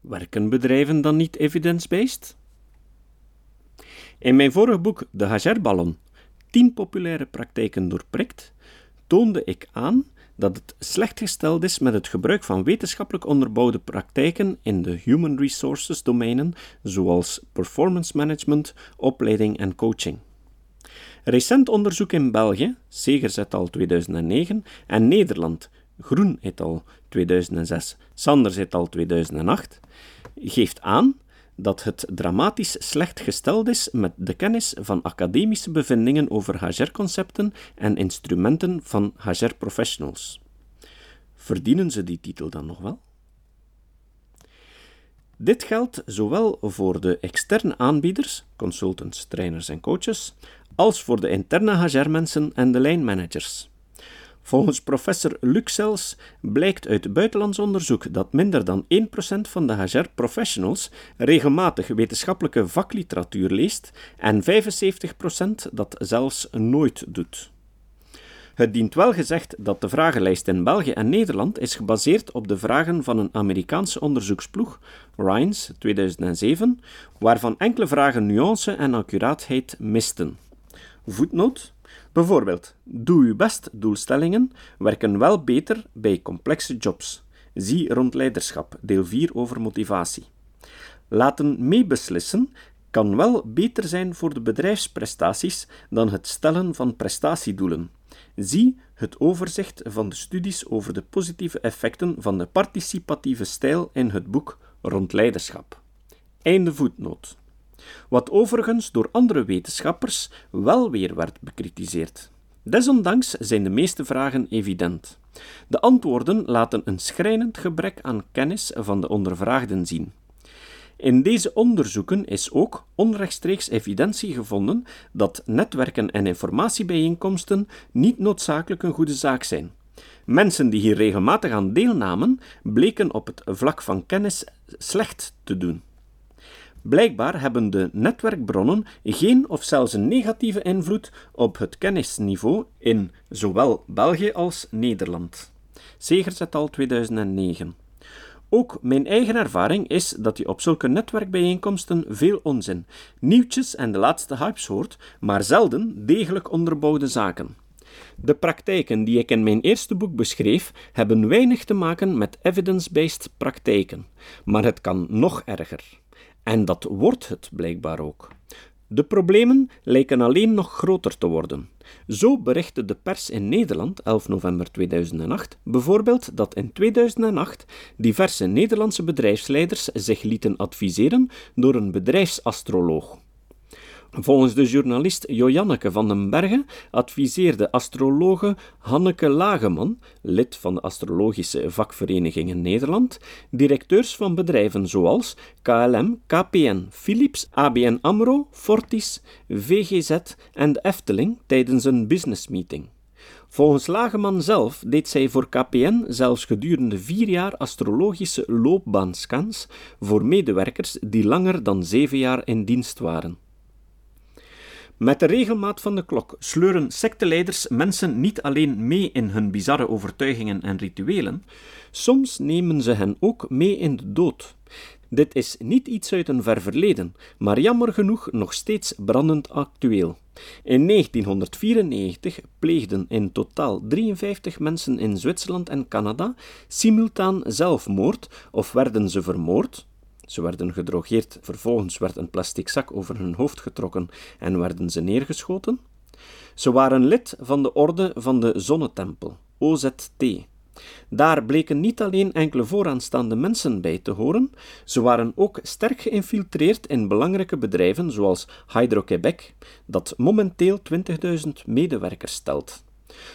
Werken bedrijven dan niet evidence-based? In mijn vorige boek De Hagerballon, 10 populaire praktijken doorprikt, toonde ik aan dat het slecht gesteld is met het gebruik van wetenschappelijk onderbouwde praktijken in de human resources domeinen, zoals performance management, opleiding en coaching. Recent onderzoek in België, Segers al 2009, en Nederland, Groen et al 2006, Sanders et al 2008, geeft aan dat het dramatisch slecht gesteld is met de kennis van academische bevindingen over HR-concepten en instrumenten van HR-professionals. Verdienen ze die titel dan nog wel? Dit geldt zowel voor de externe aanbieders, consultants, trainers en coaches, als voor de interne HR-mensen en de lijnmanagers. Volgens professor Luxels blijkt uit buitenlands onderzoek dat minder dan 1% van de HR-professionals regelmatig wetenschappelijke vakliteratuur leest en 75% dat zelfs nooit doet. Het dient wel gezegd dat de vragenlijst in België en Nederland is gebaseerd op de vragen van een Amerikaanse onderzoeksploeg, Rhines 2007, waarvan enkele vragen nuance en accuraatheid misten. Voetnoot Bijvoorbeeld, doe uw best doelstellingen werken wel beter bij complexe jobs. Zie rond leiderschap, deel 4 over motivatie. Laten meebeslissen kan wel beter zijn voor de bedrijfsprestaties dan het stellen van prestatiedoelen. Zie het overzicht van de studies over de positieve effecten van de participatieve stijl in het boek Rond leiderschap. Einde voetnoot wat overigens door andere wetenschappers wel weer werd bekritiseerd. Desondanks zijn de meeste vragen evident. De antwoorden laten een schrijnend gebrek aan kennis van de ondervraagden zien. In deze onderzoeken is ook onrechtstreeks evidentie gevonden dat netwerken en informatiebijeenkomsten niet noodzakelijk een goede zaak zijn. Mensen die hier regelmatig aan deelnamen, bleken op het vlak van kennis slecht te doen. Blijkbaar hebben de netwerkbronnen geen of zelfs een negatieve invloed op het kennisniveau in zowel België als Nederland. Segers et al 2009. Ook mijn eigen ervaring is dat je op zulke netwerkbijeenkomsten veel onzin, nieuwtjes en de laatste hypes hoort, maar zelden degelijk onderbouwde zaken. De praktijken die ik in mijn eerste boek beschreef, hebben weinig te maken met evidence-based praktijken, maar het kan nog erger. En dat wordt het blijkbaar ook. De problemen lijken alleen nog groter te worden. Zo berichtte de pers in Nederland, 11 november 2008, bijvoorbeeld dat in 2008 diverse Nederlandse bedrijfsleiders zich lieten adviseren door een bedrijfsastroloog. Volgens de journalist Joanneke van den Bergen adviseerde astrologe Hanneke Lageman, lid van de Astrologische Vakvereniging in Nederland, directeurs van bedrijven zoals KLM, KPN, Philips, ABN AMRO, Fortis, VGZ en de Efteling tijdens een businessmeeting. Volgens Lageman zelf deed zij voor KPN zelfs gedurende vier jaar astrologische loopbaanscans voor medewerkers die langer dan zeven jaar in dienst waren. Met de regelmaat van de klok sleuren secteleiders mensen niet alleen mee in hun bizarre overtuigingen en rituelen, soms nemen ze hen ook mee in de dood. Dit is niet iets uit een ver verleden, maar jammer genoeg nog steeds brandend actueel. In 1994 pleegden in totaal 53 mensen in Zwitserland en Canada simultaan zelfmoord of werden ze vermoord, ze werden gedrogeerd, vervolgens werd een plastic zak over hun hoofd getrokken en werden ze neergeschoten. Ze waren lid van de orde van de Zonnetempel, OZT. Daar bleken niet alleen enkele vooraanstaande mensen bij te horen, ze waren ook sterk geïnfiltreerd in belangrijke bedrijven zoals Hydro-Quebec, dat momenteel 20.000 medewerkers stelt.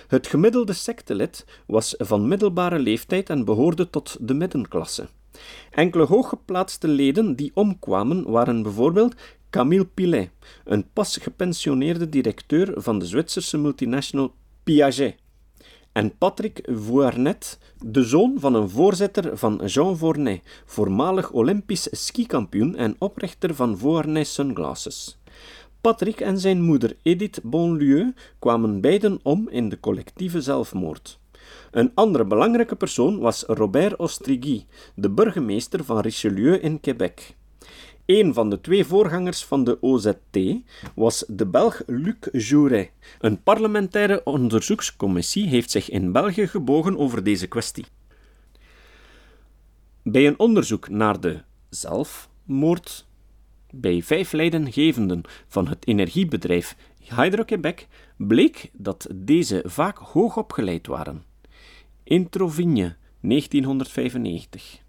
Het gemiddelde sectelid was van middelbare leeftijd en behoorde tot de middenklasse. Enkele hooggeplaatste leden die omkwamen waren bijvoorbeeld Camille Pilet, een pas gepensioneerde directeur van de Zwitserse multinational Piaget, en Patrick Voarnet, de zoon van een voorzitter van Jean Vournet, voormalig Olympisch skikampioen en oprichter van Vournet Sunglasses. Patrick en zijn moeder Edith Bonlieu kwamen beiden om in de collectieve zelfmoord. Een andere belangrijke persoon was Robert Ostrigui, de burgemeester van Richelieu in Quebec. Een van de twee voorgangers van de OZT was de Belg Luc Jouret. Een parlementaire onderzoekscommissie heeft zich in België gebogen over deze kwestie. Bij een onderzoek naar de zelfmoord bij vijf leidinggevenden van het energiebedrijf Hydro-Quebec bleek dat deze vaak hoog opgeleid waren. Introvigne, 1995.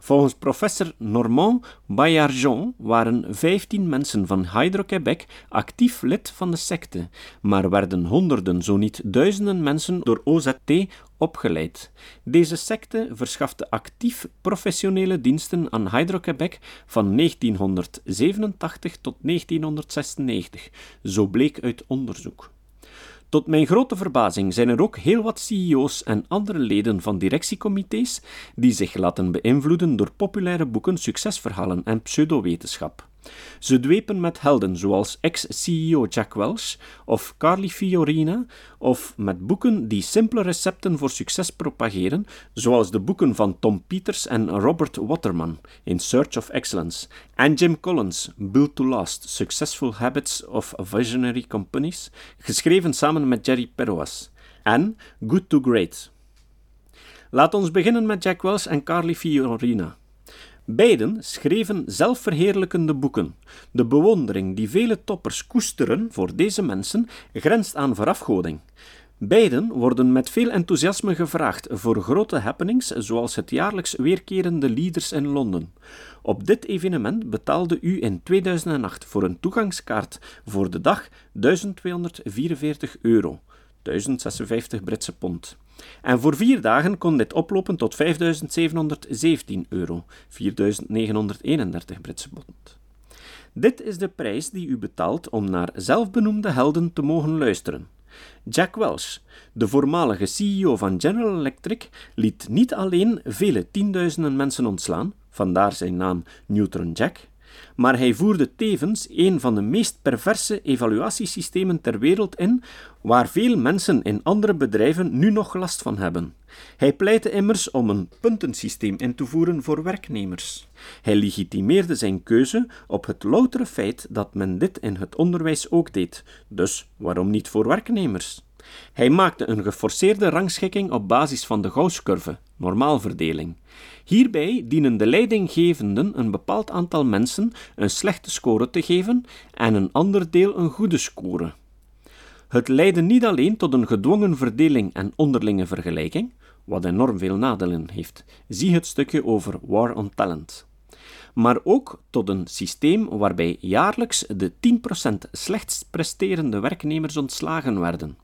Volgens professor Normand Baillargeon waren 15 mensen van Hydro-Quebec actief lid van de secte, maar werden honderden, zo niet duizenden mensen door OZT opgeleid. Deze secte verschafte actief professionele diensten aan Hydro-Quebec van 1987 tot 1996, zo bleek uit onderzoek. Tot mijn grote verbazing zijn er ook heel wat CEO's en andere leden van directiecomité's die zich laten beïnvloeden door populaire boeken, succesverhalen en pseudowetenschap. Ze dwepen met helden zoals ex-CEO Jack Welch of Carly Fiorina, of met boeken die simpele recepten voor succes propageren, zoals de boeken van Tom Peters en Robert Waterman, In Search of Excellence, en Jim Collins, Build to Last, Successful Habits of Visionary Companies, geschreven samen met Jerry Perroas, en Good to Great. Laat ons beginnen met Jack Welch en Carly Fiorina. Beiden schreven zelfverheerlijkende boeken. De bewondering die vele toppers koesteren voor deze mensen grenst aan verafgoding. Beiden worden met veel enthousiasme gevraagd voor grote happenings, zoals het jaarlijks weerkerende Leaders in Londen. Op dit evenement betaalde u in 2008 voor een toegangskaart voor de dag 1244 euro, 1056 Britse pond. En voor vier dagen kon dit oplopen tot 5.717 euro, 4.931 Britse pond. Dit is de prijs die u betaalt om naar zelfbenoemde helden te mogen luisteren. Jack Welch, de voormalige CEO van General Electric, liet niet alleen vele tienduizenden mensen ontslaan, vandaar zijn naam Neutron Jack, maar hij voerde tevens een van de meest perverse evaluatiesystemen ter wereld in, waar veel mensen in andere bedrijven nu nog last van hebben. Hij pleitte immers om een puntensysteem in te voeren voor werknemers. Hij legitimeerde zijn keuze op het loutere feit dat men dit in het onderwijs ook deed, dus waarom niet voor werknemers? Hij maakte een geforceerde rangschikking op basis van de Gauss-curve, normaalverdeling. Hierbij dienen de leidinggevenden een bepaald aantal mensen een slechte score te geven en een ander deel een goede score. Het leidde niet alleen tot een gedwongen verdeling en onderlinge vergelijking, wat enorm veel nadelen heeft. Zie het stukje over War on Talent. Maar ook tot een systeem waarbij jaarlijks de 10% slechtst presterende werknemers ontslagen werden.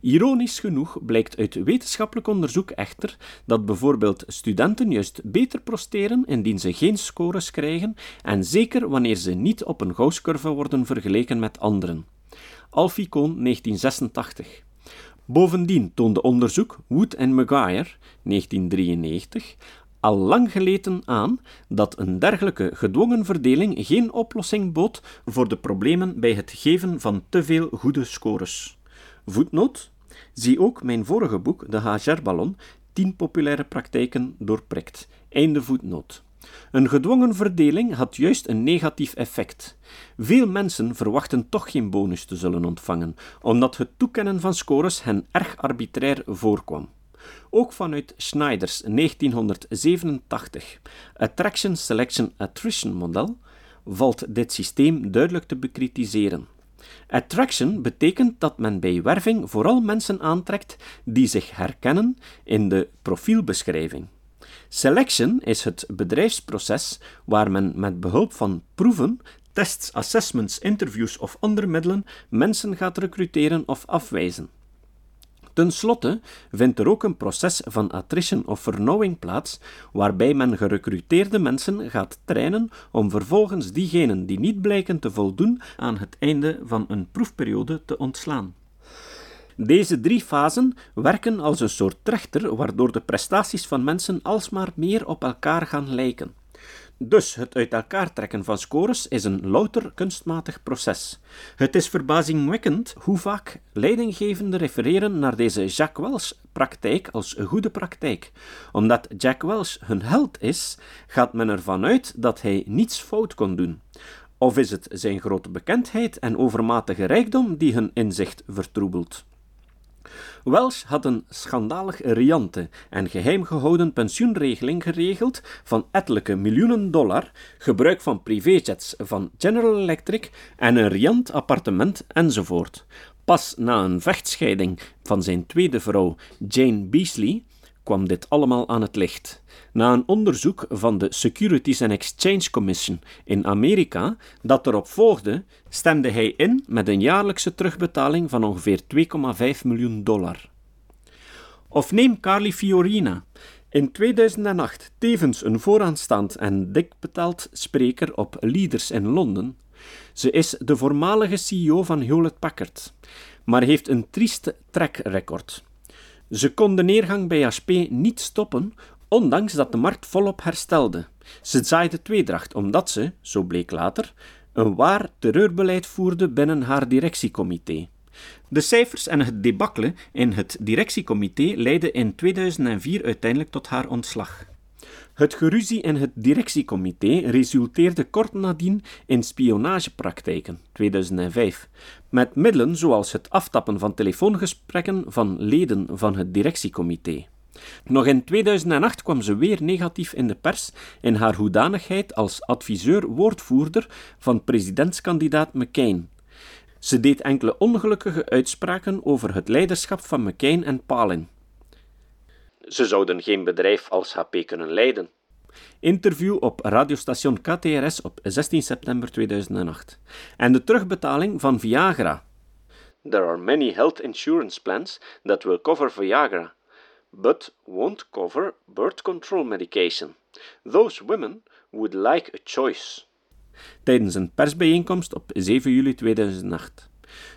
Ironisch genoeg blijkt uit wetenschappelijk onderzoek echter dat bijvoorbeeld studenten juist beter presteren indien ze geen scores krijgen en zeker wanneer ze niet op een Gauss-curve worden vergeleken met anderen. Alficon 1986. Bovendien toonde onderzoek Wood en Maguire 1993 al lang geleden aan dat een dergelijke gedwongen verdeling geen oplossing bood voor de problemen bij het geven van te veel goede scores. Voetnoot. Zie ook mijn vorige boek, De HR-ballon, 10 populaire praktijken doorprikt. Einde. Een gedwongen verdeling had juist een negatief effect. Veel mensen verwachten toch geen bonus te zullen ontvangen, omdat het toekennen van scores hen erg arbitrair voorkwam. Ook vanuit Schneiders 1987 Attraction Selection Attrition model valt dit systeem duidelijk te bekritiseren. Attraction betekent dat men bij werving vooral mensen aantrekt die zich herkennen in de profielbeschrijving. Selection is het bedrijfsproces waar men met behulp van proeven, tests, assessments, interviews of andere middelen mensen gaat recruteren of afwijzen. Ten slotte vindt er ook een proces van attrition of vernauwing plaats, waarbij men gerecruiteerde mensen gaat trainen om vervolgens diegenen die niet blijken te voldoen aan het einde van een proefperiode te ontslaan. Deze drie fasen werken als een soort trechter waardoor de prestaties van mensen alsmaar meer op elkaar gaan lijken. Dus het uit elkaar trekken van scores is een louter kunstmatig proces. Het is verbazingwekkend hoe vaak leidinggevenden refereren naar deze Jack Welch-praktijk als een goede praktijk. Omdat Jack Welch hun held is, gaat men ervan uit dat hij niets fout kon doen. Of is het zijn grote bekendheid en overmatige rijkdom die hun inzicht vertroebelt? Welsh had een schandalig riante en geheim gehouden pensioenregeling geregeld van ettelijke miljoenen dollar, gebruik van privéjets van General Electric en een riant appartement enzovoort. Pas na een vechtscheiding van zijn tweede vrouw, Jane Beasley, kwam dit allemaal aan het licht. Na een onderzoek van de Securities and Exchange Commission in Amerika dat erop volgde, stemde hij in met een jaarlijkse terugbetaling van ongeveer 2,5 miljoen dollar. Of neem Carly Fiorina, in 2008 tevens een vooraanstaand en dik betaald spreker op Leaders in Londen. Ze is de voormalige CEO van Hewlett Packard, maar heeft een trieste track record. Ze kon de neergang bij HP niet stoppen, ondanks dat de markt volop herstelde. Ze zaaide tweedracht omdat ze, zo bleek later, een waar terreurbeleid voerde binnen haar directiecomité. De cijfers en het debakkelen in het directiecomité leidden in 2004 uiteindelijk tot haar ontslag. Het geruzie in het directiecomité resulteerde kort nadien in spionagepraktijken 2005, met middelen zoals het aftappen van telefoongesprekken van leden van het directiecomité. Nog in 2008 kwam ze weer negatief in de pers in haar hoedanigheid als adviseur-woordvoerder van presidentskandidaat McCain. Ze deed enkele ongelukkige uitspraken over het leiderschap van McCain en Palin. Ze zouden geen bedrijf als HP kunnen leiden. Interview op radiostation KTRS op 16 september 2008. En de terugbetaling van Viagra. There are many health insurance plans that will cover Viagra, but won't cover birth control medication. Those women would like a choice. Tijdens een persbijeenkomst op 7 juli 2008.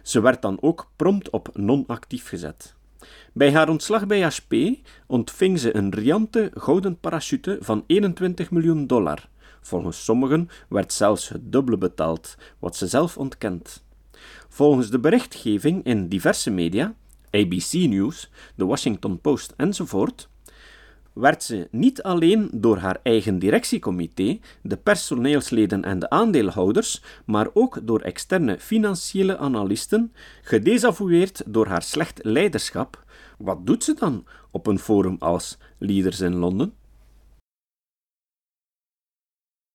Ze werd dan ook prompt op non-actief gezet. Bij haar ontslag bij HP ontving ze een riante gouden parachute van 21 miljoen dollar. Volgens sommigen werd zelfs het dubbele betaald, wat ze zelf ontkent. Volgens de berichtgeving in diverse media, ABC News, The Washington Post enzovoort, werd ze niet alleen door haar eigen directiecomité, de personeelsleden en de aandeelhouders, maar ook door externe financiële analisten gedesavoueerd door haar slecht leiderschap. Wat doet ze dan op een forum als Leaders in Londen?